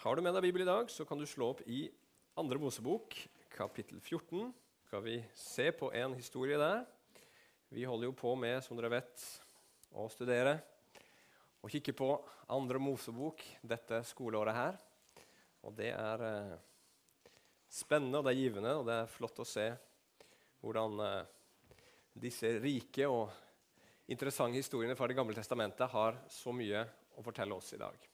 Har du med deg Bibelen i dag, så kan du slå opp i Andre Mosebok, kapittel 14. Skal vi se på en historie der. Vi holder jo på med, som dere vet, å studere og kikke på Andre Mosebok dette skoleåret her. Og det er eh, spennende, og det er givende, og det er flott å se hvordan eh, disse rike og interessante historiene fra Det gamle testamentet har så mye å fortelle oss i dag.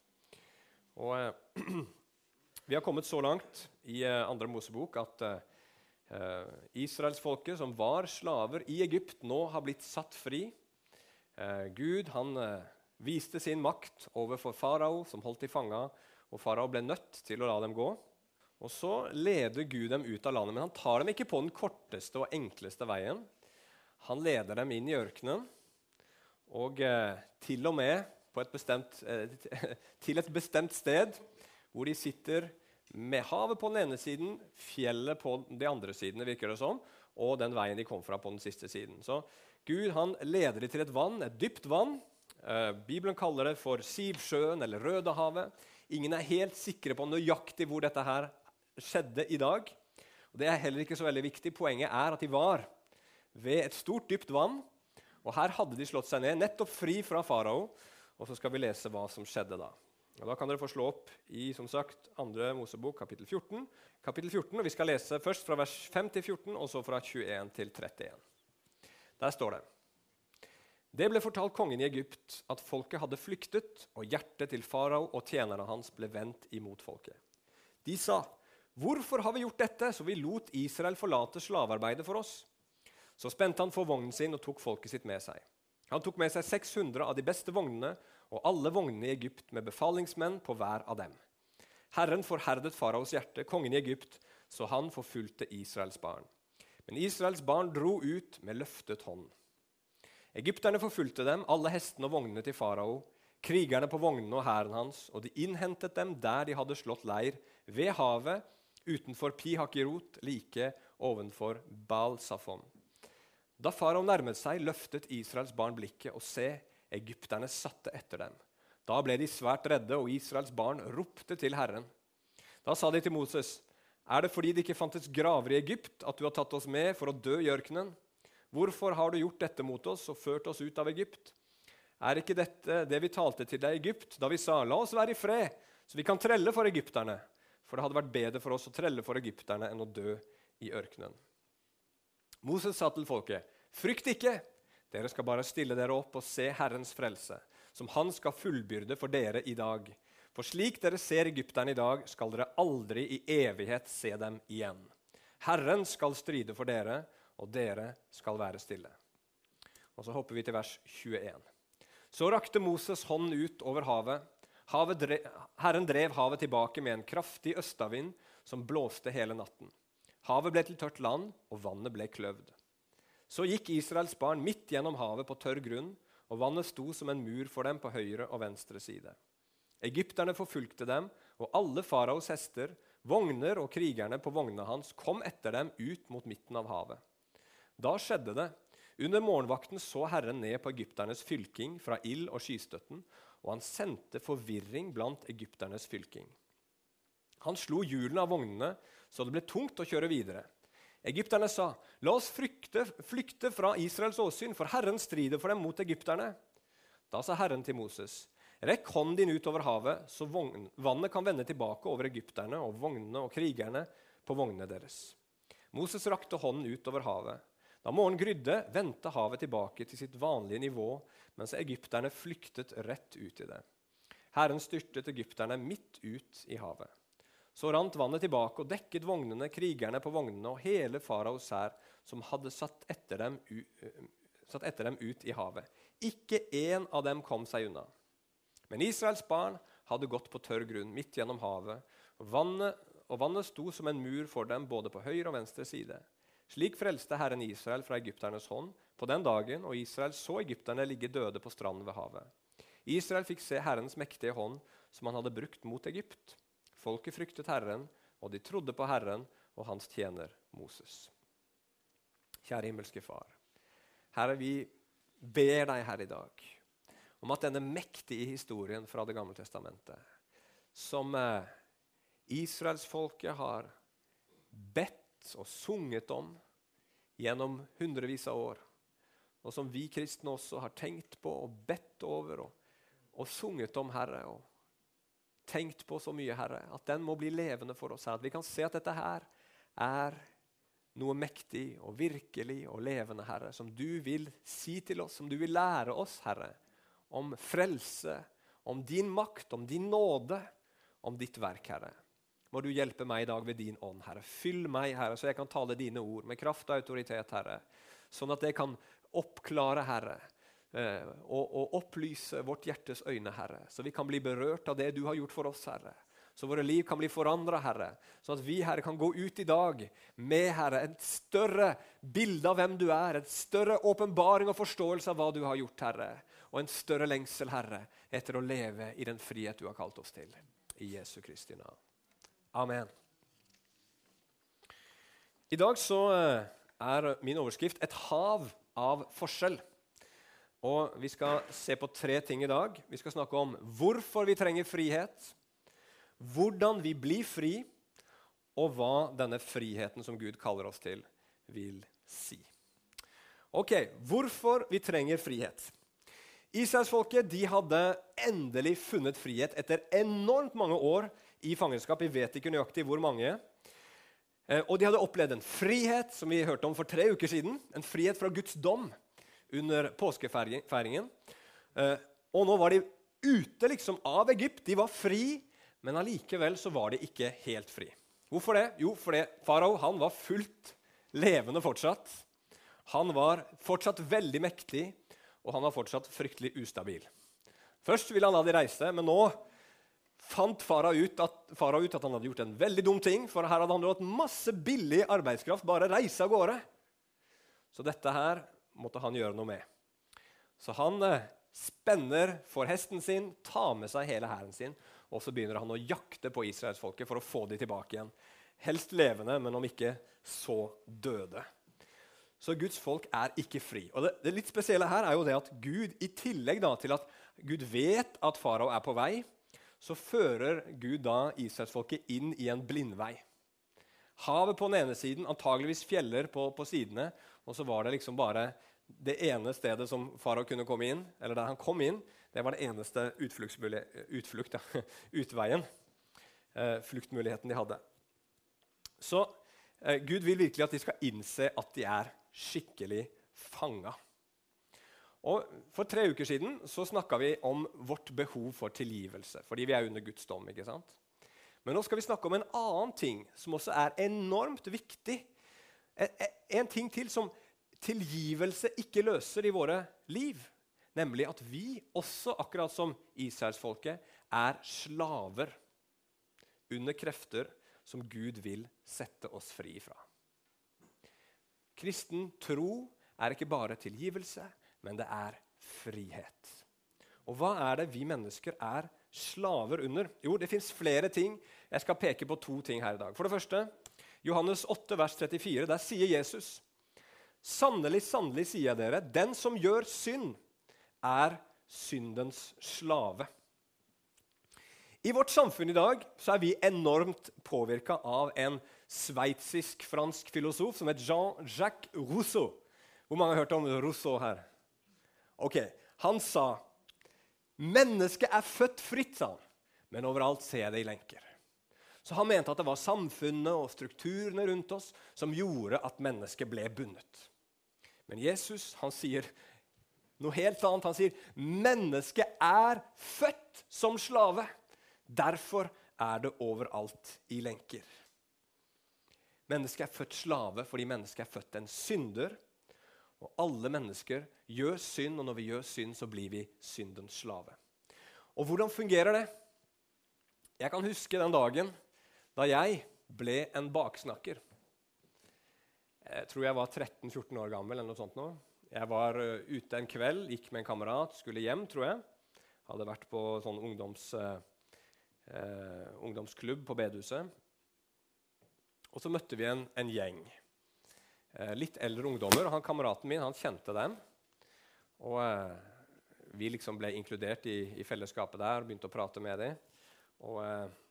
Og eh, Vi har kommet så langt i eh, andre Mosebok at eh, israelsfolket, som var slaver i Egypt, nå har blitt satt fri. Eh, Gud han eh, viste sin makt overfor farao, som holdt de fanga, og farao ble nødt til å la dem gå. Og Så leder Gud dem ut av landet, men han tar dem ikke på den korteste og enkleste veien. Han leder dem inn i ørkenen, og eh, til og med et bestemt, eh, til et bestemt sted hvor de sitter med havet på den ene siden, fjellet på de andre sidene, virker det som, og den veien de kom fra på den siste siden. Så Gud han leder dem til et vann, et dypt vann. Eh, Bibelen kaller det for Sivsjøen eller Rødehavet. Ingen er helt sikre på nøyaktig hvor dette her skjedde i dag. Og Det er heller ikke så veldig viktig. Poenget er at de var ved et stort, dypt vann. Og Her hadde de slått seg ned, nettopp fri fra farao. Og så skal vi lese hva som skjedde da. Og Da kan dere få slå opp i som sagt, 2. Mosebok kapittel 14. Kapittel 14, og Vi skal lese først fra vers 5 til 14, og så fra 21 til 31. Der står det Det ble fortalt kongen i Egypt at folket hadde flyktet, og hjertet til farao og tjenerne hans ble vendt imot folket. De sa, 'Hvorfor har vi gjort dette, så vi lot Israel forlate slavearbeidet for oss?' Så spente han for vognen sin og tok folket sitt med seg. Han tok med seg 600 av de beste vognene og alle vognene i Egypt med befalingsmenn på hver av dem. Herren forherdet faraos hjerte, kongen i Egypt, så han forfulgte Israels barn. Men Israels barn dro ut med løftet hånd. Egypterne forfulgte dem, alle hestene og vognene til farao, krigerne på vognene og hæren hans, og de innhentet dem der de hadde slått leir, ved havet, utenfor Pihakirot, like ovenfor Baal Safon. Da farao nærmet seg, løftet Israels barn blikket, og se, egypterne satte etter dem. Da ble de svært redde, og Israels barn ropte til Herren. Da sa de til Moses, er det fordi det ikke fantes graver i Egypt, at du har tatt oss med for å dø i ørkenen? Hvorfor har du gjort dette mot oss og ført oss ut av Egypt? Er ikke dette det vi talte til deg i Egypt, da vi sa, la oss være i fred, så vi kan trelle for egypterne? For det hadde vært bedre for oss å trelle for egypterne enn å dø i ørkenen. Moses sa til folket, frykt ikke, dere skal bare stille dere opp og se Herrens frelse, som Han skal fullbyrde for dere i dag. For slik dere ser egypterne i dag, skal dere aldri i evighet se dem igjen. Herren skal stride for dere, og dere skal være stille. Og Så hopper vi til vers 21. Så rakte Moses hånden ut over havet. havet drev, Herren drev havet tilbake med en kraftig østavind som blåste hele natten. Havet ble til tørt land, og vannet ble kløvd. Så gikk Israels barn midt gjennom havet på tørr grunn, og vannet sto som en mur for dem på høyre og venstre side. Egypterne forfulgte dem, og alle faraos hester, vogner og krigerne på vognene hans kom etter dem ut mot midten av havet. Da skjedde det. Under morgenvakten så Herren ned på egypternes fylking fra ild og skystøtten, og han sendte forvirring blant egypternes fylking. Han slo hjulene av vognene så det ble tungt å kjøre videre. Egypterne sa, 'La oss frykte, flykte fra Israels åsyn, for Herren strider for dem mot egypterne.' Da sa Herren til Moses, 'Rekk hånden din ut over havet, så vannet kan vende tilbake over egypterne og vognene og krigerne på vognene deres.' Moses rakte hånden ut over havet. Da morgenen grydde, vendte havet tilbake til sitt vanlige nivå, mens egypterne flyktet rett ut i det. Herren styrtet egypterne midt ut i havet. Så rant vannet tilbake og dekket vognene, krigerne på vognene og hele faraos hær, som hadde satt etter, dem, satt etter dem ut i havet. Ikke én av dem kom seg unna. Men Israels barn hadde gått på tørr grunn midt gjennom havet, og vannet, og vannet sto som en mur for dem både på høyre og venstre side. Slik frelste Herren Israel fra egypternes hånd på den dagen, og Israel så egypterne ligge døde på stranden ved havet. Israel fikk se Herrens mektige hånd, som han hadde brukt mot Egypt. Folket fryktet Herren, og de trodde på Herren og hans tjener Moses. Kjære himmelske Far. Herre, vi ber deg her i dag om at denne mektige historien fra Det gamle testamentet, som eh, israelsfolket har bedt og sunget om gjennom hundrevis av år, og som vi kristne også har tenkt på og bedt over og, og sunget om, Herre, og tenkt på så mye, Herre, at den må bli levende for oss her. At vi kan se at dette her er noe mektig og virkelig og levende, Herre, som du vil si til oss, som du vil lære oss, Herre, om frelse, om din makt, om din nåde, om ditt verk, Herre. Må du hjelpe meg i dag ved din ånd, Herre. Fyll meg, Herre, så jeg kan tale dine ord med kraft og autoritet, Herre. Sånn at det kan oppklare, Herre, og, og opplyse vårt hjertes øyne, Herre. Så vi kan bli berørt av det du har gjort for oss, Herre. Så våre liv kan bli forandra, Herre. Sånn at vi, Herre, kan gå ut i dag med Herre, et større bilde av hvem du er. Et større åpenbaring og forståelse av hva du har gjort, Herre. Og en større lengsel, Herre, etter å leve i den frihet du har kalt oss til. I Jesu Kristi navn. Amen. I dag så eh, er min overskrift 'Et hav av forskjell'. Og Vi skal se på tre ting i dag. Vi skal snakke om hvorfor vi trenger frihet, hvordan vi blir fri, og hva denne friheten som Gud kaller oss til, vil si. Ok, Hvorfor vi trenger frihet? Israelsfolket hadde endelig funnet frihet etter enormt mange år i fangenskap. Vi vet ikke nøyaktig hvor mange. Eh, og de hadde opplevd en frihet som vi hørte om for tre uker siden. En frihet fra Guds dom under påskefeiringen. Eh, og nå var de ute liksom av Egypt. De var fri, men allikevel så var de ikke helt fri. Hvorfor det? Jo, fordi farao han var fullt levende fortsatt. Han var fortsatt veldig mektig, og han var fortsatt fryktelig ustabil. Først ville han la de reise, men nå fant farao ut, ut, at han hadde gjort en veldig dum ting. For her hadde han hatt masse billig arbeidskraft, bare reise av gårde. Så dette her måtte han gjøre noe med. Så han eh, spenner for hesten sin, tar med seg hele hæren sin, og så begynner han å jakte på israelsfolket for å få dem tilbake igjen. Helst levende, men om ikke så døde. Så Guds folk er ikke fri. Og det, det litt spesielle her er jo det at Gud, i tillegg da, til at Gud vet at farao er på vei, så fører Gud da Israelsfolket inn i en blindvei. Havet på den ene siden, antageligvis fjeller på, på, sidene. Og så var det liksom bare det ene stedet som farao kunne komme inn, eller der han kom inn, det var det eneste utflukt, ja, utveien, eh, fluktmuligheten de hadde. Så eh, Gud vil virkelig at de skal innse at de er skikkelig fanga. Og For tre uker siden så snakka vi om vårt behov for tilgivelse. fordi vi er under Guds dom. ikke sant? Men nå skal vi snakke om en annen ting som også er enormt viktig. En ting til som tilgivelse ikke løser i våre liv. Nemlig at vi også, akkurat som israelsfolket, er slaver under krefter som Gud vil sette oss fri fra. Kristen tro er ikke bare tilgivelse, men det er frihet. Og hva er det vi mennesker er slaver under? Jo, det fins flere ting. Jeg skal peke på to ting her i dag. For det første, Johannes 8, vers 34. Der sier Jesus Sannelig, sannelig, sier jeg dere, den som gjør synd, er syndens slave. I vårt samfunn i dag så er vi enormt påvirka av en sveitsisk-fransk filosof som het Jean-Jacques Rousseau. Hvor mange har hørt om Rousseau her? Ok, Han sa mennesket er født fritt, sa han, men overalt ser jeg det i lenker. Så Han mente at det var samfunnet og strukturene rundt oss som gjorde at mennesket ble bundet. Men Jesus han sier noe helt annet. Han sier mennesket er født som slave. Derfor er det overalt i lenker. Mennesket er født slave fordi mennesket er født en synder og alle mennesker gjør synd, og når vi gjør synd, så blir vi syndens slave. Og hvordan fungerer det? Jeg kan huske den dagen da jeg ble en baksnakker. Jeg tror jeg var 13-14 år gammel. eller noe sånt nå. Jeg var uh, ute en kveld, gikk med en kamerat, skulle hjem, tror jeg. Hadde vært på sånn ungdoms, uh, uh, ungdomsklubb på bedehuset. Og så møtte vi en, en gjeng. Eh, litt eldre ungdommer. og han, Kameraten min han kjente dem. Og eh, vi liksom ble inkludert i, i, fellesskapet der, og begynte å prate med dem. Og eh, eh,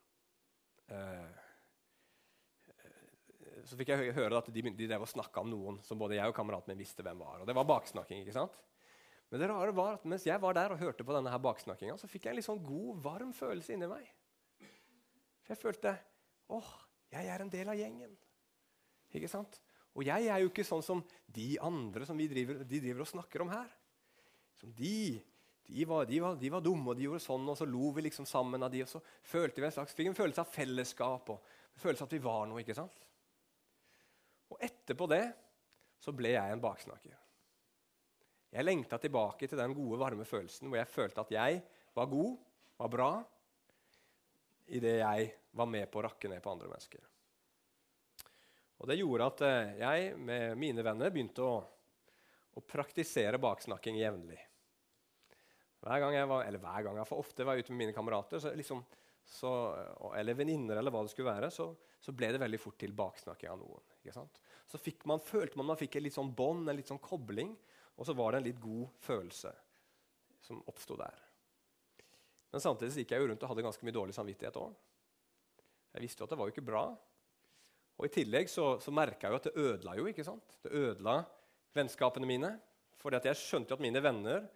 så fikk jeg høre at de, de drev og snakka om noen som både jeg og kameraten min visste hvem var. Og det var baksnakking. ikke sant? Men det rare var at mens jeg var der og hørte på denne her baksnakkinga, så fikk jeg en litt sånn god, varm følelse inni meg. For jeg følte åh, jeg er en del av gjengen. Ikke sant? Og jeg er jo ikke sånn som de andre som driver, de driver og snakker om her. Som de, de var, de, var, de var, dumme, og de gjorde sånn, og så lo vi liksom sammen av de, og så følte vi en slags, fikk en følelse av fellesskap og en følelse av at vi var noe. ikke sant? Og etterpå det så ble jeg en baksnakker. Jeg lengta tilbake til den gode, varme følelsen hvor jeg følte at jeg var god, var bra, i det jeg var med på å rakke ned på andre mennesker. Og Det gjorde at eh, jeg med mine venner begynte å, å praktisere baksnakking jevnlig. Hver gang jeg var, eller hver gang jeg for ofte var ute med mine kamerater, så liksom, så, eller venninner, eller hva det skulle være, så, så, ble det veldig fort til baksnakking av noen. Så man, følte man man fikk et litt sånn bånd, en litt sånn kobling, og så var det en litt god følelse som oppsto der. Men samtidig gikk jeg jo rundt og hadde ganske mye dårlig samvittighet òg. Jeg visste jo at det var jo ikke bra. Og I tillegg så, så merka jeg jo at det ødela jo. ikke sant? Det ødela vennskapene mine. Fordi jeg skjønte jo at mine venner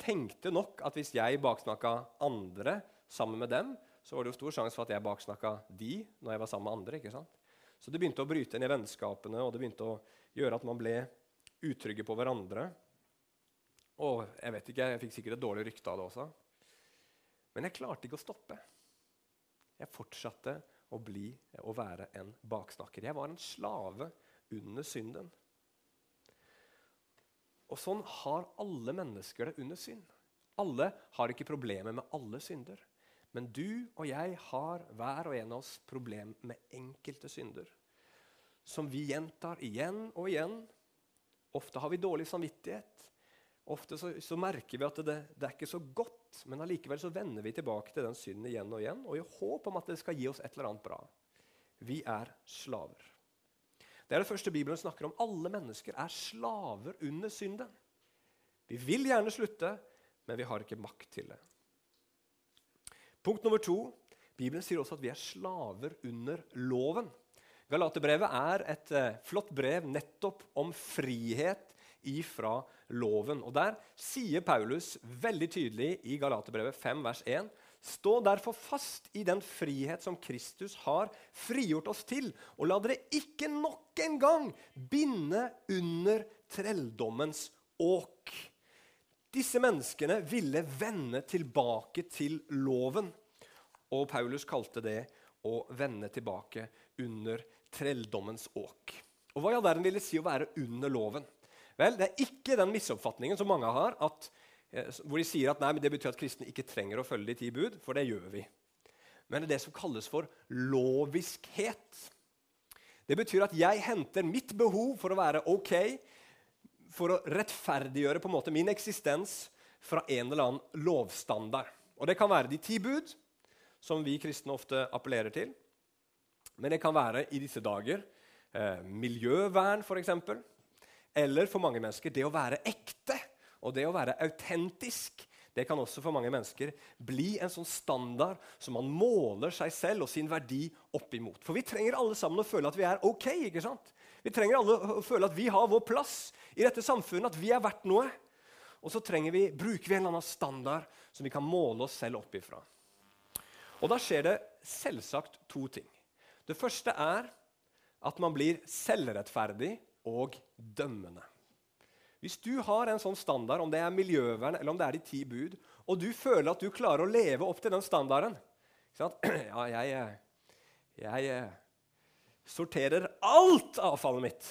tenkte nok at hvis jeg baksnakka andre sammen med dem, så var det jo stor sjanse for at jeg baksnakka de når jeg var sammen med andre. ikke sant? Så det begynte å bryte ned vennskapene, og det begynte å gjøre at man ble utrygge på hverandre. Og jeg vet ikke, jeg fikk sikkert et dårlig rykte av det også. Men jeg klarte ikke å stoppe. Jeg fortsatte å bli og være en baksnakker. Jeg var en slave under synden. Og sånn har alle mennesker det under synd. Alle har ikke problemer med alle synder. Men du og jeg har hver og en av oss problem med enkelte synder. Som vi gjentar igjen og igjen. Ofte har vi dårlig samvittighet. Ofte så, så merker vi at det, det, er ikke så godt, men allikevel så vender vi tilbake til den synden igjen og igjen, og i håp om at det skal gi oss et eller annet bra. Vi er slaver. Det er det første Bibelen snakker om. Alle mennesker er slaver under synden. Vi vil gjerne slutte, men vi har ikke makt til det. Punkt nummer to. Bibelen sier også at vi er slaver under loven. Galaterbrevet er et eh, flott brev nettopp om frihet ifra loven. Og Der sier Paulus veldig tydelig i Galaterbrevet 5, vers 1.: Stå derfor fast i den frihet som Kristus har frigjort oss til, og la dere ikke nok en gang binde under trelldommens åk. Disse menneskene ville vende tilbake til loven, og Paulus kalte det å vende tilbake under trelldommens åk. Og Hva i all verden vil det si å være under loven? Vel, Det er ikke den misoppfatningen som mange har, at hvor de sier at nei, det betyr at kristne ikke trenger å følge de ti bud, for det gjør vi. Men det er det som kalles for loviskhet. Det betyr at jeg henter mitt behov for å være ok, for å rettferdiggjøre på en måte min eksistens fra en eller annen lovstandard. Og Det kan være de ti bud, som vi kristne ofte appellerer til. Men det kan være i disse dager eh, miljøvern, f.eks. Eller for mange mennesker det å være ekte. Og det å være autentisk det kan også for mange mennesker bli en sånn standard som man måler seg selv og sin verdi opp imot. For vi trenger alle sammen å føle at vi er ok. ikke sant? Vi trenger alle å føle at vi har vår plass i dette samfunnet, at vi er verdt noe. Og så vi, bruker vi en eller annen standard som vi kan måle oss selv opp ifra. Og da skjer det selvsagt to ting. Det første er at man blir selvrettferdig og dømmende. Hvis du har en sånn standard, om det er miljøvern eller om det er de ti bud, og du føler at du klarer å leve opp til den standarden Ja, jeg, jeg sorterer alt avfallet mitt.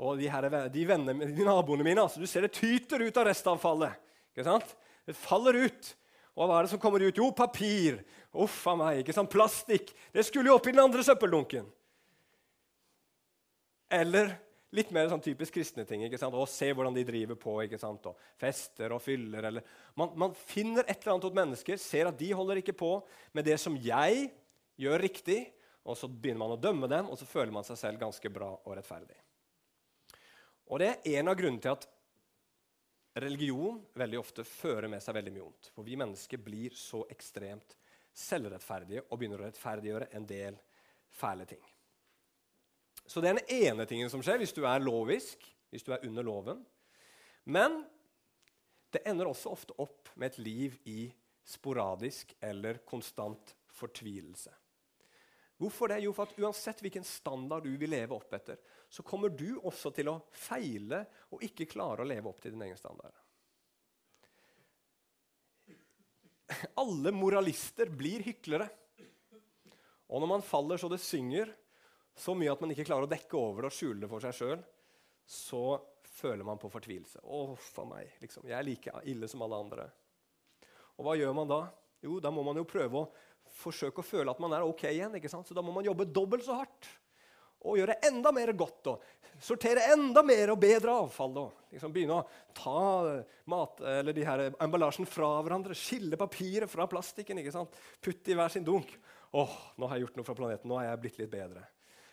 Og de, her, de, vennene, de naboene mine altså, Du ser det tyter ut av restavfallet. ikke sant? Det faller ut. Og hva er det som kommer ut? Jo, papir. Uff a meg. ikke sant? Plastikk. Det skulle jo oppi den andre søppeldunken. Eller Litt mer sånn typisk kristne ting. ikke sant? Å, se hvordan de driver på. ikke sant? Og fester og fyller. Eller. Man, man, finner et eller annet hos mennesker, ser at de holder ikke på med det som jeg gjør riktig, og så begynner man å dømme dem, og så føler man seg selv ganske bra og rettferdig. Og Det er en av grunnene til at religion veldig ofte fører med seg veldig mye ondt. For vi mennesker blir så ekstremt selvrettferdige og begynner å rettferdiggjøre en del fæle ting. Så det er den ene tingen som skjer hvis du er lovisk, hvis du er under loven. Men det ender også ofte opp med et liv i sporadisk eller konstant fortvilelse. Hvorfor det? Jo, for at Uansett hvilken standard du vil leve opp etter, så kommer du også til å feile og ikke klare å leve opp til din egen standard. Alle moralister blir hyklere. Og når man faller så det synger, så mye at man ikke klarer å dekke over det og skjule det for seg sjøl, så føler man på fortvilelse. Å, for meg. Liksom. Jeg er like ille som alle andre. Og hva gjør man da? Jo, da må man jo prøve å forsøke å føle at man er ok igjen. ikke sant? Så da må man jobbe dobbelt så hardt. Og gjøre enda mer godt og sortere enda mer og bedre avfall. Og liksom begynne å ta mat, eller de her emballasjen fra hverandre. Skille papiret fra plastikken. ikke sant? Putte i hver sin dunk. Åh, nå har jeg gjort noe fra planeten. Nå har jeg blitt litt bedre.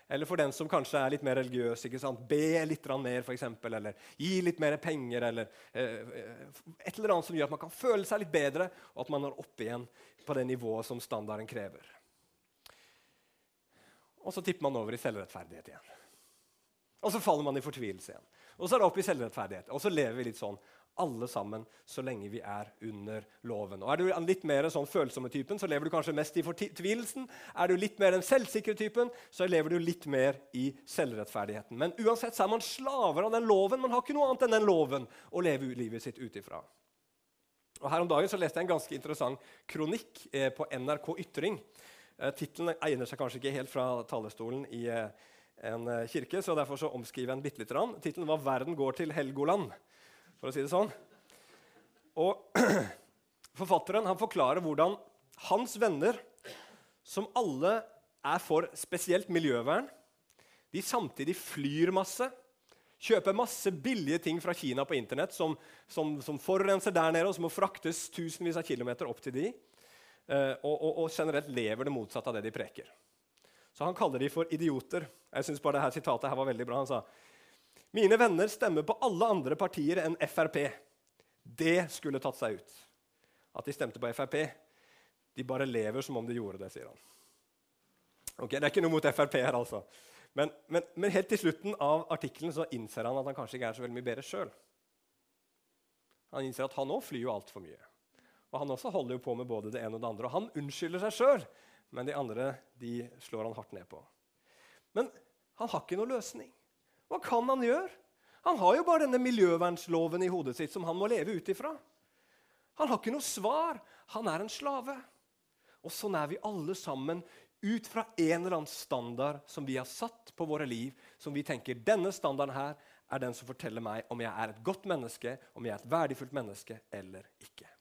Eller for den som kanskje er litt mer religiøs. ikke sant? Be litt mer, f.eks. Eller gi litt mer penger. Eller eh, et eller annet som gjør at man kan føle seg litt bedre, og at man når opp igjen på det nivået som standarden krever. Og så tipper man over i selvrettferdighet igjen. Og så faller man i fortvilelse igjen. Og så er det opp i selvrettferdighet. Og så lever vi litt sånn alle sammen så lenge vi er under loven. Og Er du litt mer sånn følsomme typen, så lever du kanskje mest i fortvilelsen. Er du litt mer den selvsikre typen, så lever du litt mer i selvrettferdigheten. Men uansett så er man slaver av den loven. Man har ikke noe annet enn den loven å leve livet sitt ut ifra. Og Her om dagen så leste jeg en ganske interessant kronikk eh, på NRK Ytring. Eh, Tittelen egner seg kanskje ikke helt fra talerstolen i eh, en eh, kirke, så derfor så omskriver jeg den bitte lite grann. Tittelen var 'Verden går til Helgoland' for å si det sånn. Og Forfatteren han forklarer hvordan hans venner, som alle er for spesielt miljøvern, de samtidig flyr masse, kjøper masse billige ting fra Kina på Internett som, som, som forurenser der nede, og som må fraktes tusenvis av kilometer opp til de, eh, og, og, og, generelt lever det motsatte av det de preker. Så Han kaller de for idioter. Jeg synes bare dette Sitatet her var veldig bra. Han sa mine venner stemmer på alle andre partier enn Frp. Det skulle tatt seg ut. At de stemte på Frp. De bare lever som om de gjorde det, sier han. Ok, Det er ikke noe mot Frp her, altså. Men, men, men helt til slutten av artikkelen så innser han at han kanskje ikke er så veldig mye bedre sjøl. Han innser at han òg flyr jo altfor mye. Og Han også holder jo på med både det ene og det andre. Og han unnskylder seg sjøl, men de andre de slår han hardt ned på. Men han har ikke noe løsning. Hva kan han gjøre? Han har jo bare denne miljøvernsloven i hodet sitt som han må leve ut ifra. Han har ikke noe svar. Han er en slave. Og sånn er vi alle sammen ut fra en eller annen standard som vi har satt på våre liv, som vi tenker denne standarden her er den som forteller meg om jeg er et godt menneske, om jeg er et verdifullt menneske eller ikke.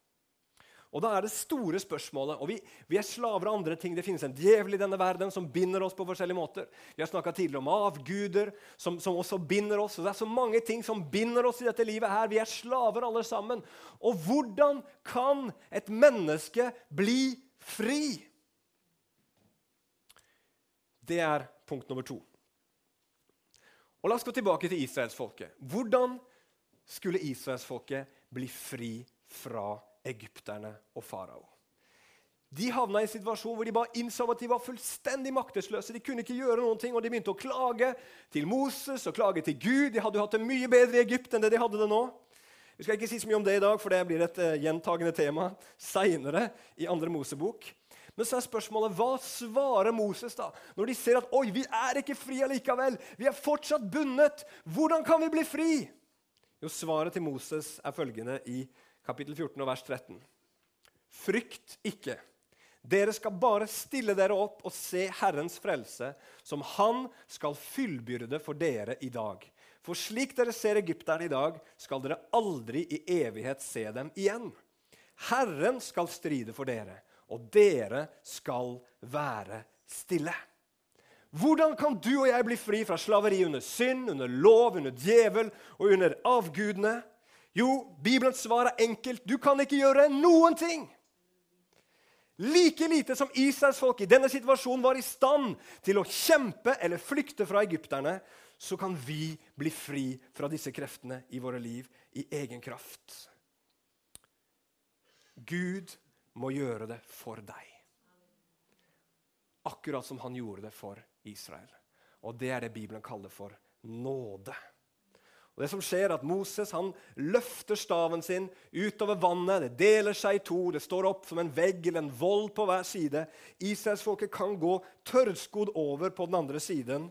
Og da er det store spørsmålet, og vi, vi, er slaver av andre ting. Det finnes en djevel i denne verden som binder oss på forskjellige måter. Vi har snakka tidligere om avguder som, som, også binder oss. og Det er så mange ting som binder oss i dette livet. her. Vi er slaver alle sammen. Og hvordan kan et menneske bli fri? Det er punkt nummer to. Og La oss gå tilbake til israelsfolket. Hvordan skulle israelsfolket bli fri fra egypterne og farao. De havna i en situasjon hvor de bare innså at de var fullstendig maktesløse. De kunne ikke gjøre noen ting, og de begynte å klage til Moses og klage til Gud. De hadde jo hatt det mye bedre i Egypt enn det de hadde det nå. Vi skal ikke si så mye om det i dag, for det blir et uh, gjentagende tema seinere i andre Mosebok. Men så er spørsmålet, hva svarer Moses da? Når de ser at oi, vi er ikke fri allikevel, vi er fortsatt bundet. Hvordan kan vi bli fri? Jo, Svaret til Moses er følgende i kapittel 14 og vers 13. Frykt ikke. Dere skal bare stille dere opp og se Herrens frelse, som Han skal fyllbyrde for dere i dag. For slik dere ser egypterne i dag, skal dere aldri i evighet se dem igjen. Herren skal stride for dere, og dere skal være stille. Hvordan kan du og jeg bli fri fra slaveri under synd, under lov, under djevel og under avgudene? Jo, Bibelens svar er enkelt. Du kan ikke gjøre noen ting. Like lite som Israels folk i denne situasjonen var i stand til å kjempe eller flykte fra egypterne, så kan vi bli fri fra disse kreftene i våre liv i egen kraft. Gud må gjøre det for deg. Akkurat som han gjorde det for Israel. Og det er det Bibelen kaller for nåde. Og det som skjer er at Moses han løfter staven sin utover vannet. Det deler seg i to. Det står opp som en vegg eller en vold på hver side. Israelsfolket kan gå tørrskodd over på den andre siden.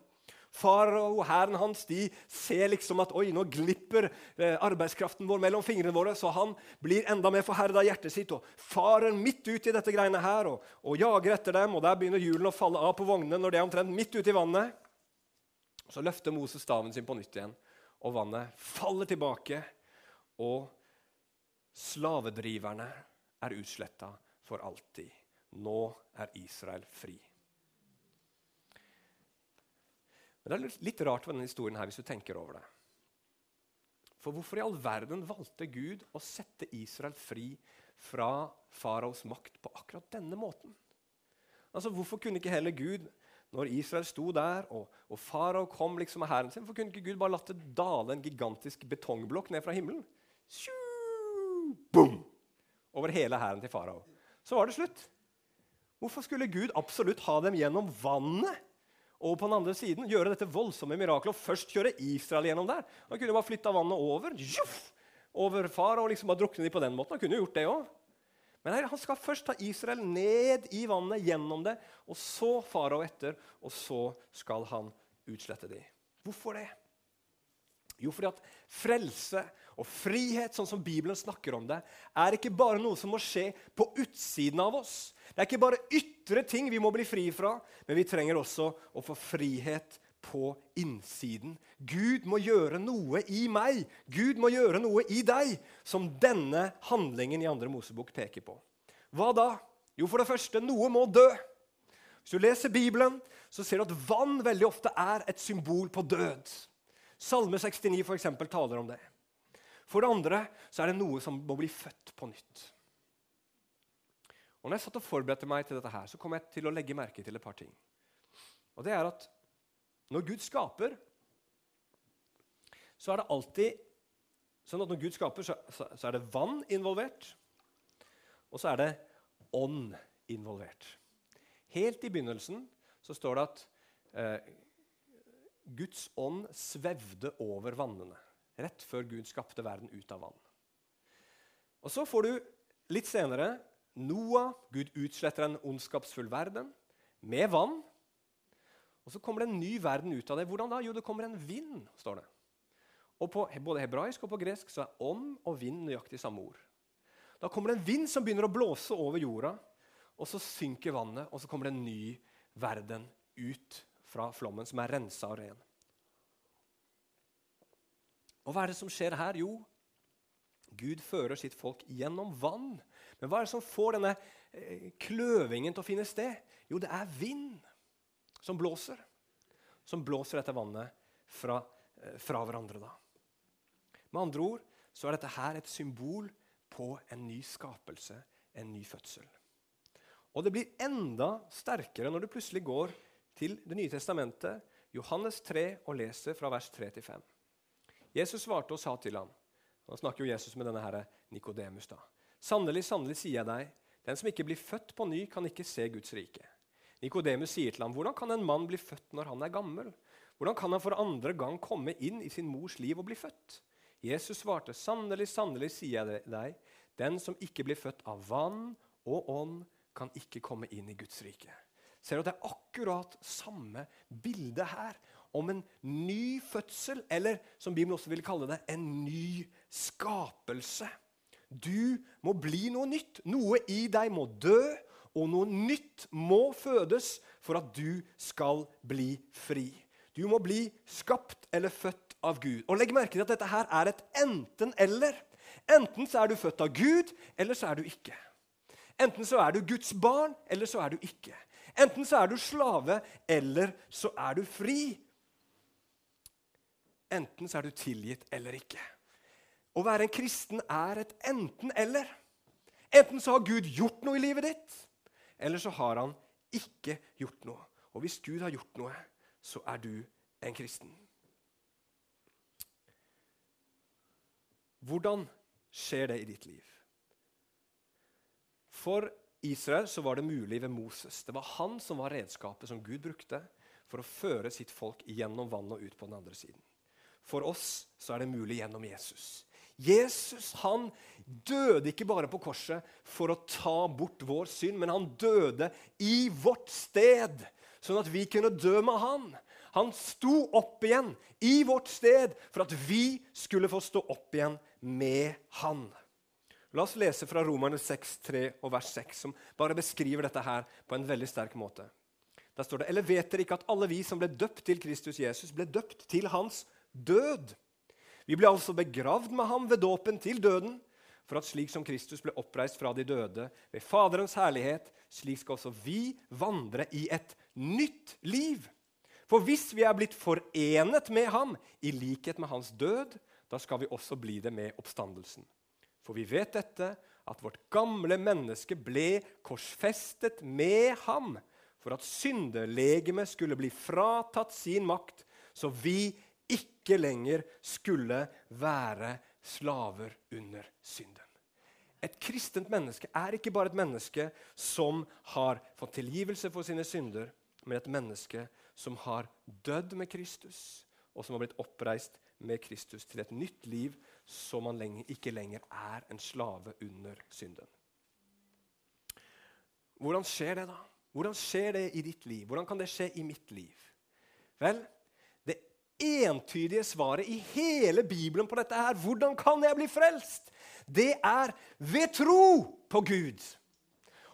Farao og hæren hans de ser liksom at oi, nå glipper eh, arbeidskraften vår mellom fingrene våre, så han blir enda mer forherda i hjertet sitt og farer midt ut i dette greiene her og, og jager etter dem. og Der begynner hjulene å falle av på vognene når de er omtrent midt ute i vannet. Så løfter Moses staven sin på nytt igjen og vannet faller tilbake, og slavedriverne er utsletta for alltid. Nå er Israel fri. Men Det er litt rart med denne historien her, hvis du tenker over det. For hvorfor i all verden valgte Gud å sette Israel fri fra faraos makt på akkurat denne måten? Altså, Hvorfor kunne ikke heller Gud når Israel sto der, og, og farao kom liksom med hæren sin, for kunne ikke Gud bare latt det dale en gigantisk betongblokk ned fra himmelen? Boom, over hele hæren til farao. Så var det slutt. Hvorfor skulle Gud absolutt ha dem gjennom vannet? Og på den andre siden gjøre dette voldsomme mirakelet og først kjøre Israel gjennom der. Han kunne bare flytta vannet over juff, over farao og liksom bare drukne de på den måten. Han kunne gjort det også. Men her, han skal først ta Israel ned i vannet, gjennom det, og så farao etter, og så skal han utslette dem. Hvorfor det? Jo, fordi at frelse og frihet, sånn som Bibelen snakker om det, er ikke bare noe som må skje på utsiden av oss. Det er ikke bare ytre ting vi må bli fri fra, men vi trenger også å få frihet på innsiden. Gud må gjøre noe i meg, Gud må gjøre noe i deg, som denne handlingen i andre Mosebok peker på. Hva da? Jo, for det første, noe må dø. Hvis du leser Bibelen, så ser du at vann veldig ofte er et symbol på død. Salme 69 for eksempel, taler om det. For det andre så er det noe som må bli født på nytt. Og når jeg satt og forberedte meg til dette, her, så kom jeg til å legge merke til et par ting. Og det er at når Gud skaper, så er det alltid sånn at når Gud skaper, så, så, så er det vann involvert, og så er det ånd involvert. Helt i begynnelsen så står det at eh, Guds ånd svevde over vannene rett før Gud skapte verden ut av vann. Og Så får du litt senere Noah. Gud utsletter en ondskapsfull verden med vann. Og så kommer det en ny verden ut av det. Hvordan da? Jo, det kommer en vind. står det. Og På både hebraisk og på gresk så er ånd og vind nøyaktig samme ord. Da kommer det en vind som begynner å blåse over jorda, og så synker vannet, og så kommer det en ny verden ut fra flommen, som er rensa og ren. Og hva er det som skjer her? Jo, Gud fører sitt folk gjennom vann. Men hva er det som får denne eh, kløvingen til å finne sted? Jo, det er vind som blåser. Som blåser dette vannet fra, eh, fra hverandre. da. Med andre ord så er dette her et symbol på en ny skapelse, en ny fødsel. Og det blir enda sterkere når du plutselig går til Det nye testamentet, Johannes 3, og leser fra vers 3 til 5. Jesus svarte og sa til ham Nå snakker jo Jesus med denne herre Nikodemus. Sannelig, sannelig, sier jeg deg, den som ikke blir født på ny, kan ikke se Guds rike. Nikodemus sier til ham, 'Hvordan kan en mann bli født når han er gammel?' 'Hvordan kan han for andre gang komme inn i sin mors liv og bli født?' Jesus svarte, 'Sannelig, sannelig, sier jeg deg, den som ikke blir født av vann og ånd, kan ikke komme inn i Guds rike.' Ser du at det er akkurat samme bilde her? Om en ny fødsel, eller som Bibelen også vil kalle det, en ny skapelse. Du må bli noe nytt. Noe i deg må dø, og noe nytt må fødes for at du skal bli fri. Du må bli skapt eller født av Gud. Og Legg merke til at dette her er et enten-eller. Enten så er du født av Gud, eller så er du ikke. Enten så er du Guds barn, eller så er du ikke. Enten så er du slave, eller så er du fri. Enten så er du tilgitt eller ikke. Å være en kristen er et enten-eller. Enten så har Gud gjort noe i livet ditt, eller så har han ikke gjort noe. Og hvis Gud har gjort noe, så er du en kristen. Hvordan skjer det i ditt liv? For Israel så var det mulig ved Moses. Det var han som var redskapet som Gud brukte for å føre sitt folk gjennom vannet og ut på den andre siden. For oss så er det mulig gjennom Jesus. Jesus han døde ikke bare på korset for å ta bort vår synd, men han døde i vårt sted, sånn at vi kunne dø med han. Han sto opp igjen i vårt sted for at vi skulle få stå opp igjen med han. La oss lese fra Romerne 6, 3 og vers 6, som bare beskriver dette her på en veldig sterk måte. Der står det, Eller vet dere ikke at alle vi som ble døpt til Kristus Jesus, ble døpt til hans død? Vi ble altså begravd med ham ved dåpen til døden, for at slik som Kristus ble oppreist fra de døde ved Faderens herlighet, slik skal også vi vandre i et nytt liv. For hvis vi er blitt forenet med ham i likhet med hans død, da skal vi også bli det med oppstandelsen. For vi vet dette, at vårt gamle menneske ble korsfestet med ham for at syndelegemet skulle bli fratatt sin makt, så vi ikke lenger skulle være slaver under synden. Et kristent menneske er ikke bare et menneske som har fått tilgivelse for sine synder, men et menneske som har dødd med Kristus, og som har blitt oppreist med Kristus til et nytt liv, så man ikke lenger er en slave under synden. Hvordan skjer det, da? Hvordan skjer det i ditt liv? Hvordan kan det skje i mitt liv? Vel, entydige svaret i hele Bibelen på dette her, hvordan kan jeg bli frelst? Det er ved tro på Gud.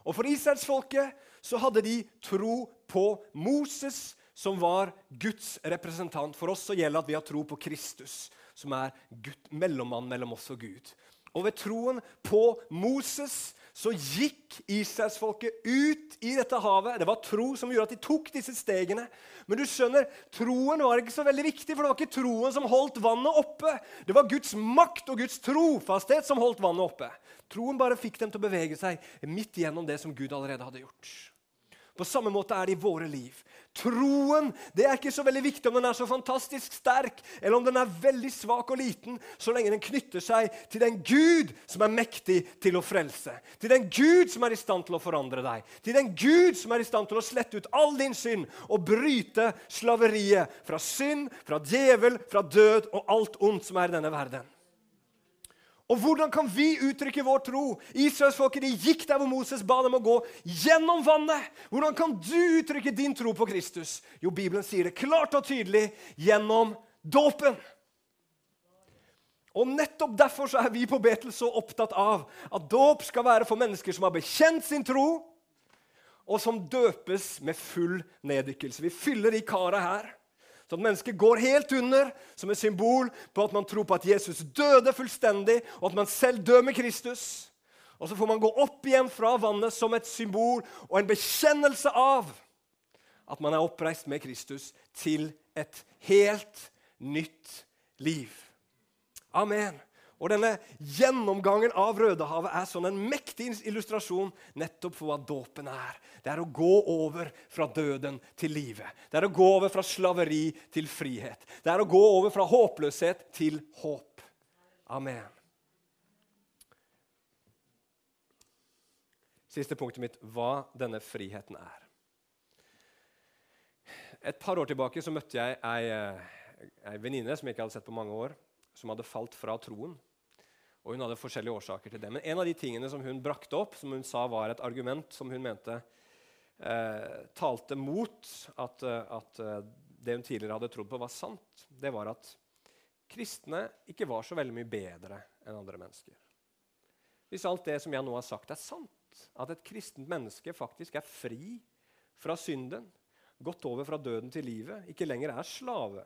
Og for israelsfolket så hadde de tro på Moses, som var Guds representant. For oss så gjelder at vi har tro på Kristus, som er Gud, mellommann mellom oss og Gud. Og ved troen på Moses så gikk Israelsfolket ut i dette havet. Det var tro som gjorde at de tok disse stegene. Men du skjønner, troen var ikke så veldig viktig, for det var ikke troen som holdt vannet oppe. Det var Guds makt og Guds trofasthet som holdt vannet oppe. Troen bare fikk dem til å bevege seg midt gjennom det som Gud allerede hadde gjort. På samme måte er det i våre liv. Troen det er ikke så veldig viktig om den er så fantastisk sterk, eller om den er veldig svak og liten, så lenge den knytter seg til den Gud som er mektig til å frelse. Til den Gud som er i stand til å forandre deg. Til den Gud som er i stand til å slette ut all din synd og bryte slaveriet fra synd, fra djevel, fra død og alt ondt som er i denne verden. Og hvordan kan vi uttrykke vår tro? Israelsfolket gikk der hvor Moses ba dem å gå, gjennom vannet. Hvordan kan du uttrykke din tro på Kristus? Jo, Bibelen sier det klart og tydelig gjennom dåpen. Og Nettopp derfor så er vi på Betel så opptatt av at dåp skal være for mennesker som har bekjent sin tro, og som døpes med full neddykkelse. Vi fyller i kara her. Så at mennesket går helt under som et symbol på at man tror på at Jesus døde fullstendig, og at man selv dør med Kristus. Og så får man gå opp igjen fra vannet som et symbol og en bekjennelse av at man er oppreist med Kristus til et helt nytt liv. Amen. Og denne Gjennomgangen av Rødehavet er sånn en mektig illustrasjon nettopp for hva dåpen er. Det er å gå over fra døden til livet. Det er å gå over fra slaveri til frihet. Det er å gå over fra håpløshet til håp. Amen. Siste punktet mitt hva denne friheten er. Et par år tilbake så møtte jeg ei, ei venninne som jeg ikke hadde sett på mange år, som hadde falt fra troen. Og hun hadde forskjellige årsaker til det. Men en av de tingene som hun brakte opp, som hun sa var et argument som hun mente eh, talte mot at, eh, at, eh, det hun tidligere hadde trodd på, var sant, det var at kristne ikke var så veldig mye bedre enn andre mennesker. Hvis alt det som jeg nå har sagt, er sant, at et kristent menneske faktisk er fri fra synden, gått over fra døden til livet, ikke lenger er slave,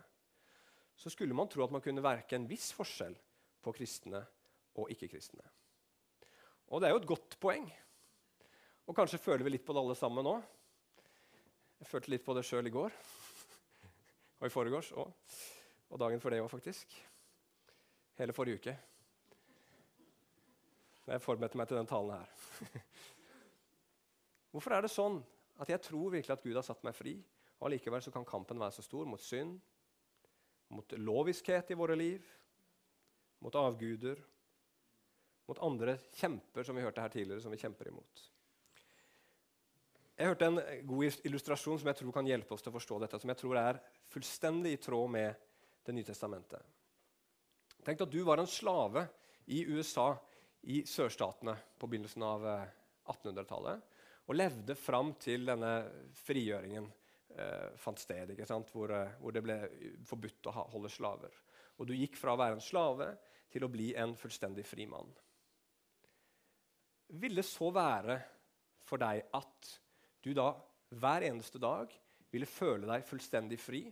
så skulle man tro at man kunne verke en viss forskjell på kristne og ikke-kristne. Og det er jo et godt poeng. Og kanskje føler vi litt på det alle sammen nå. Jeg følte litt på det sjøl i går. Og i forgårs òg. Og dagen før det òg, faktisk. Hele forrige uke. Jeg forberedte meg til den talen her. Hvorfor er det sånn at jeg tror virkelig at Gud har satt meg fri, og allikevel så kan kampen være så stor mot synd, mot loviskhet i våre liv, mot avguder mot andre kjemper, som vi hørte her tidligere, som vi kjemper imot. Jeg hørte en god illustrasjon som jeg tror kan hjelpe oss til å forstå dette, som jeg tror er fullstendig i tråd med Det nye testamentet. Tenk at du var en slave i USA, i sørstatene, på begynnelsen av 1800-tallet, eh, og levde fram til denne frigjøringen eh, fant sted, hvor, eh, hvor, det ble forbudt å holde slaver. Og du gikk fra å være en slave til å bli en fullstendig fri mann. Vil det så være for deg at du da hver eneste dag ville føle deg fullstendig fri?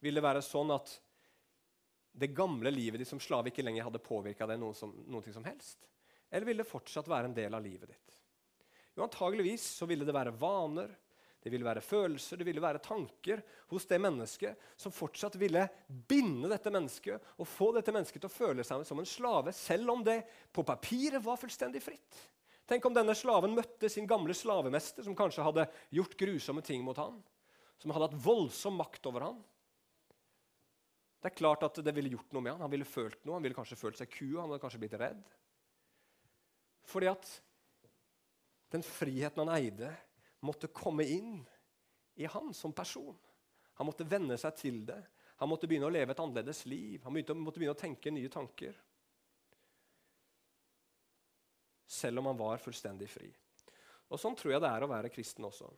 Vil det være sånn at det gamle livet ditt som slave ikke lenger hadde påvirka deg noe som, noe som helst? Eller vil det fortsatt være en del av livet ditt? Jo, antageligvis så ville det være vaner, det ville være følelser, det ville være tanker hos det mennesket som fortsatt ville binde dette mennesket og få dette mennesket til å føle seg som en slave, selv om det på papiret var fullstendig fritt. Tenk om denne slaven møtte sin gamle slavemester, som kanskje hadde gjort grusomme ting mot han, som hadde hatt voldsom makt over han. Det er klart at det ville gjort noe med han. Han ville følt noe, han ville kanskje følt seg kua, han hadde kanskje blitt redd. Fordi at den friheten han eide, måtte komme inn i han som person. Han måtte venne seg til det. Han måtte begynne å leve et annerledes liv. Han måtte begynne å tenke nye tanker selv om han var fullstendig fri. Og Sånn tror jeg det er å være kristen også.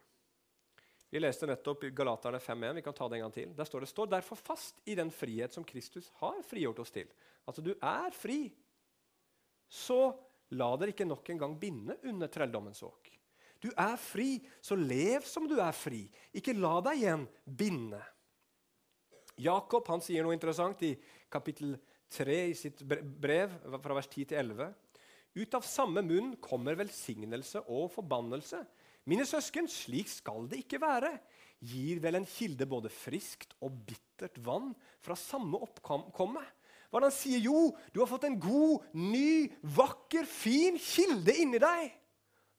Vi leste nettopp Galaterne 5.1. Vi kan ta det en gang til. Der står det står derfor fast i den frihet som Kristus har frigjort oss til. Altså, du er fri. Så la dere ikke nok en gang binde under trelldommens åk. Du er fri, så lev som du er fri. Ikke la deg igjen binde. Jakob han sier noe interessant i kapittel 3 i sitt brev, fra vers 10 til 11. Ut av samme munn kommer velsignelse og forbannelse. Mine søsken, slik skal det ikke være. Gir vel en kilde både friskt og bittert vann fra samme oppkomme? Hva han sier? Jo, du har fått en god, ny, vakker, fin kilde inni deg.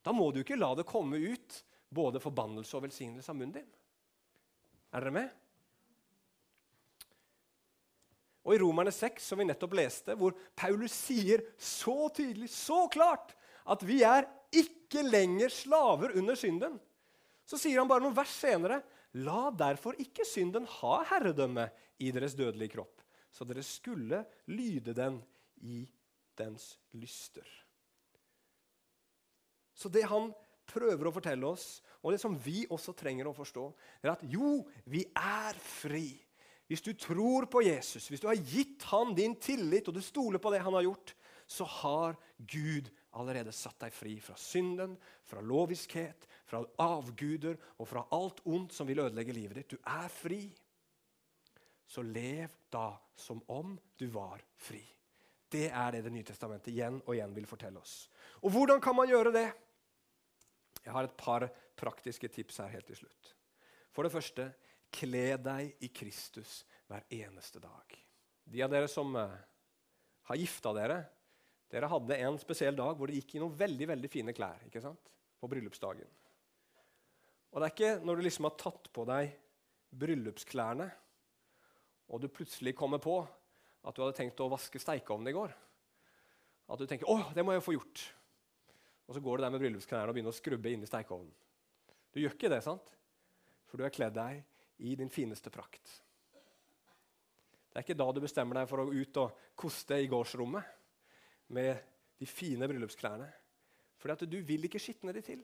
Da må du ikke la det komme ut både forbannelse og velsignelse av munnen din. Er dere med? Og i Romerne 6, som vi nettopp leste, hvor Paulus sier så tydelig, så klart, at vi er ikke lenger slaver under synden, så sier han bare noen vers senere La derfor ikke synden ha herredømme i deres dødelige kropp, så dere skulle lyde den i dens lyster. Så det han prøver å fortelle oss, og det som vi også trenger å forstå, er at jo, vi er fri. Hvis du tror på Jesus, hvis du har gitt han din tillit, og du stoler på det han har gjort, så har Gud allerede satt deg fri fra synden, fra loviskhet, fra avguder og fra alt ondt som vil ødelegge livet ditt. Du er fri. Så lev da som om du var fri. Det er det Det nye testamentet igjen og igjen vil fortelle oss. Og hvordan kan man gjøre det? Jeg har et par praktiske tips her helt til slutt. For det første Kle deg i Kristus hver eneste dag. De av dere som uh, har gifta dere, dere hadde en spesiell dag hvor dere gikk i noen veldig veldig fine klær ikke sant? på bryllupsdagen. Og det er ikke når du liksom har tatt på deg bryllupsklærne, og du plutselig kommer på at du hadde tenkt å vaske steikeovnen i går, at du tenker 'Å, det må jeg få gjort'. Og så går du der med bryllupsklærne og begynner å skrubbe inn i steikeovnen. Du gjør ikke det, sant? For du har kledd deg i din fineste prakt. Det er ikke da du bestemmer deg for å ut og koste i gårdsrommet med de fine bryllupsklærne. Fordi at du vil ikke skitne de til.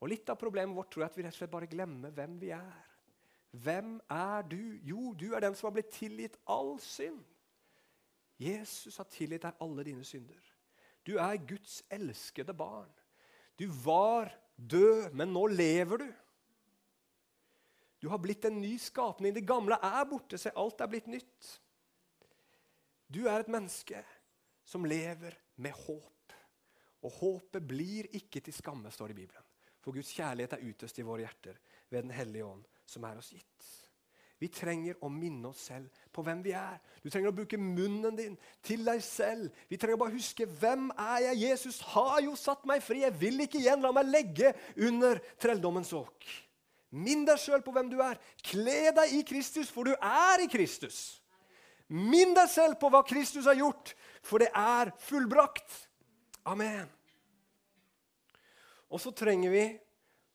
Og Litt av problemet vårt tror jeg at vi rett og slett bare glemmer hvem vi er. Hvem er du? Jo, du er den som har blitt tilgitt all synd. Jesus har tilgitt deg alle dine synder. Du er Guds elskede barn. Du var død, men nå lever du. Du har blitt en ny skapning. Det gamle er borte, se, alt er blitt nytt. Du er et menneske som lever med håp. Og håpet blir ikke til skamme, står det i Bibelen. For Guds kjærlighet er utøst i våre hjerter ved Den hellige ånd, som er oss gitt. Vi trenger å minne oss selv på hvem vi er. Du trenger å bruke munnen din til deg selv. Vi trenger å bare huske hvem er jeg? Jesus har jo satt meg fri. Jeg vil ikke igjen la meg legge under trelldommens åk. Minn deg sjøl på hvem du er. Kle deg i Kristus, for du er i Kristus. Minn deg selv på hva Kristus har gjort, for det er fullbrakt. Amen. Og så trenger vi,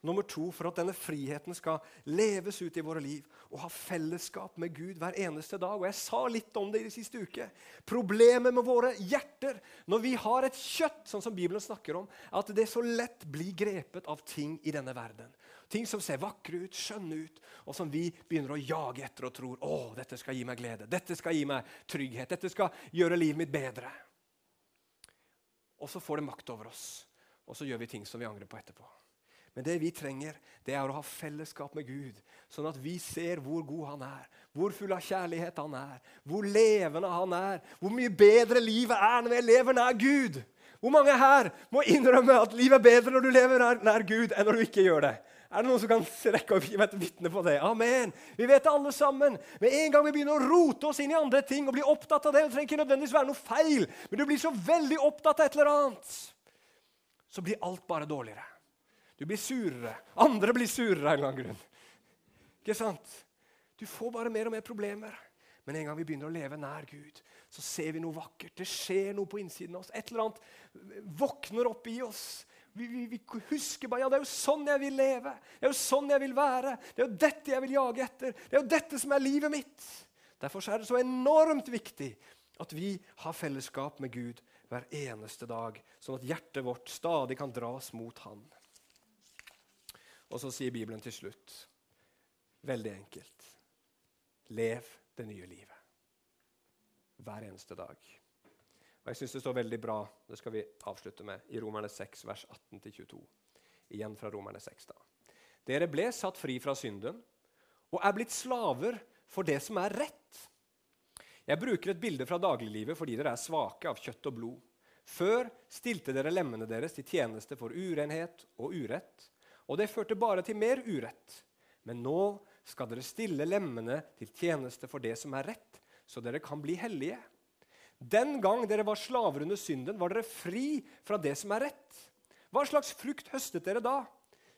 Nummer to, for at denne friheten skal leves ut i våre liv og ha fellesskap med Gud hver eneste dag. Og Jeg sa litt om det i de siste uke. Problemet med våre hjerter når vi har et kjøtt, sånn som Bibelen snakker om, er at det så lett blir grepet av ting i denne verden. Ting som ser vakre ut, skjønne ut, og som vi begynner å jage etter og tror å, dette skal gi meg glede, dette skal gi meg trygghet, dette skal gjøre livet mitt bedre. Og så får det makt over oss, og så gjør vi ting som vi angrer på etterpå. Men det vi trenger, det er å ha fellesskap med Gud, sånn at vi ser hvor god han er, hvor full av kjærlighet han er, hvor levende han er, hvor mye bedre livet er når vi lever nær Gud. Hvor mange her må innrømme at livet er bedre når du lever nær, Gud, enn når du ikke gjør det? Er det noen som kan rekke opp et vitne på det? Amen. Vi vet det alle sammen. Med en gang vi begynner å rote oss inn i andre ting og bli opptatt av det, det trenger ikke nødvendigvis være noe feil, men du blir så veldig opptatt av et eller annet, så blir alt bare dårligere. Du blir surere. Andre blir surere av en eller annen grunn. Ikke sant? Du får bare mer og mer problemer. Men en gang vi begynner å leve nær Gud, så ser vi noe vakkert. Det skjer noe på innsiden av oss. Et eller annet våkner opp i oss. Vi, vi, vi, husker bare ja, det er jo sånn jeg vil leve. Det er jo sånn jeg vil være. Det er jo dette jeg vil jage etter. Det er jo dette som er livet mitt. Derfor er det så enormt viktig at vi har fellesskap med Gud hver eneste dag, sånn at hjertet vårt stadig kan dras mot Han. Og så sier Bibelen til slutt, veldig enkelt, lev det nye livet. Hver eneste dag. Og Jeg syns det står veldig bra det skal vi avslutte med, i Romerne 6, vers 18-22. Igjen fra Romerne 6. da. Dere ble satt fri fra synden og er blitt slaver for det som er rett. Jeg bruker et bilde fra dagliglivet fordi dere er svake av kjøtt og blod. Før stilte dere lemmene deres til tjeneste for urenhet og urett og det førte bare til mer urett. Men nå skal dere stille lemmene til tjeneste for det som er rett, så dere kan bli hellige. Den gang dere var slaver under synden, var dere fri fra det som er rett. Hva slags frukt høstet dere da?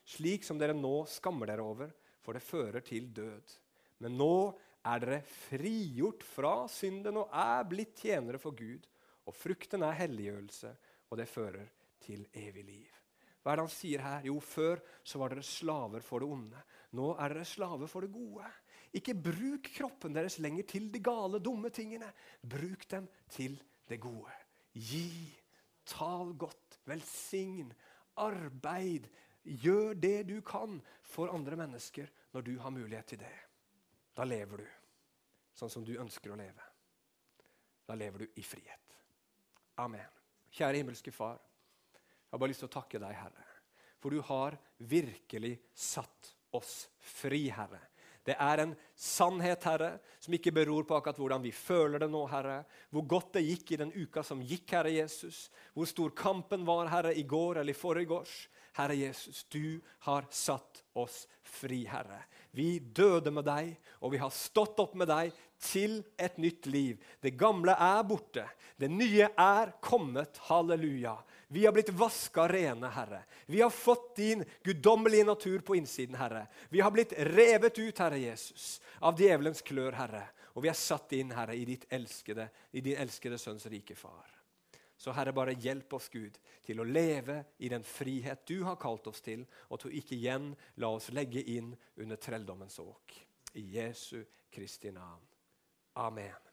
Slik som dere nå skammer dere over, for det fører til død. Men nå er dere frigjort fra synden og er blitt tjenere for Gud. Og frukten er helliggjørelse, og det fører til evig liv. Hva er det han sier her? Jo, før så var dere slaver for det onde. Nå er dere slaver for det gode. Ikke bruk kroppen deres lenger til de gale, dumme tingene. Bruk dem til det gode. Gi, tal godt, velsign, arbeid. Gjør det du kan for andre mennesker når du har mulighet til det. Da lever du sånn som du ønsker å leve. Da lever du i frihet. Amen. Kjære himmelske Far. Jeg har bare lyst til å takke deg, Herre, for du har virkelig satt oss fri, Herre. Det er en sannhet, Herre, som ikke beror på akkurat hvordan vi føler det nå, Herre. Hvor godt det gikk i den uka som gikk, Herre Jesus. Hvor stor kampen var, Herre, i går eller i forgårs. Herre Jesus, du har satt oss fri, Herre. Vi døde med deg, og vi har stått opp med deg til et nytt liv. Det gamle er borte. Det nye er kommet. Halleluja. Vi har blitt vaska rene, Herre. Vi har fått din guddommelige natur på innsiden, Herre. Vi har blitt revet ut, Herre Jesus, av djevelens klør, Herre. Og vi er satt inn, Herre, i, ditt elskede, i din elskede sønns rike far. Så Herre, bare hjelp oss, Gud, til å leve i den frihet du har kalt oss til, og til å ikke igjen la oss legge inn under trelldommens åk. I Jesu Kristi navn. Amen.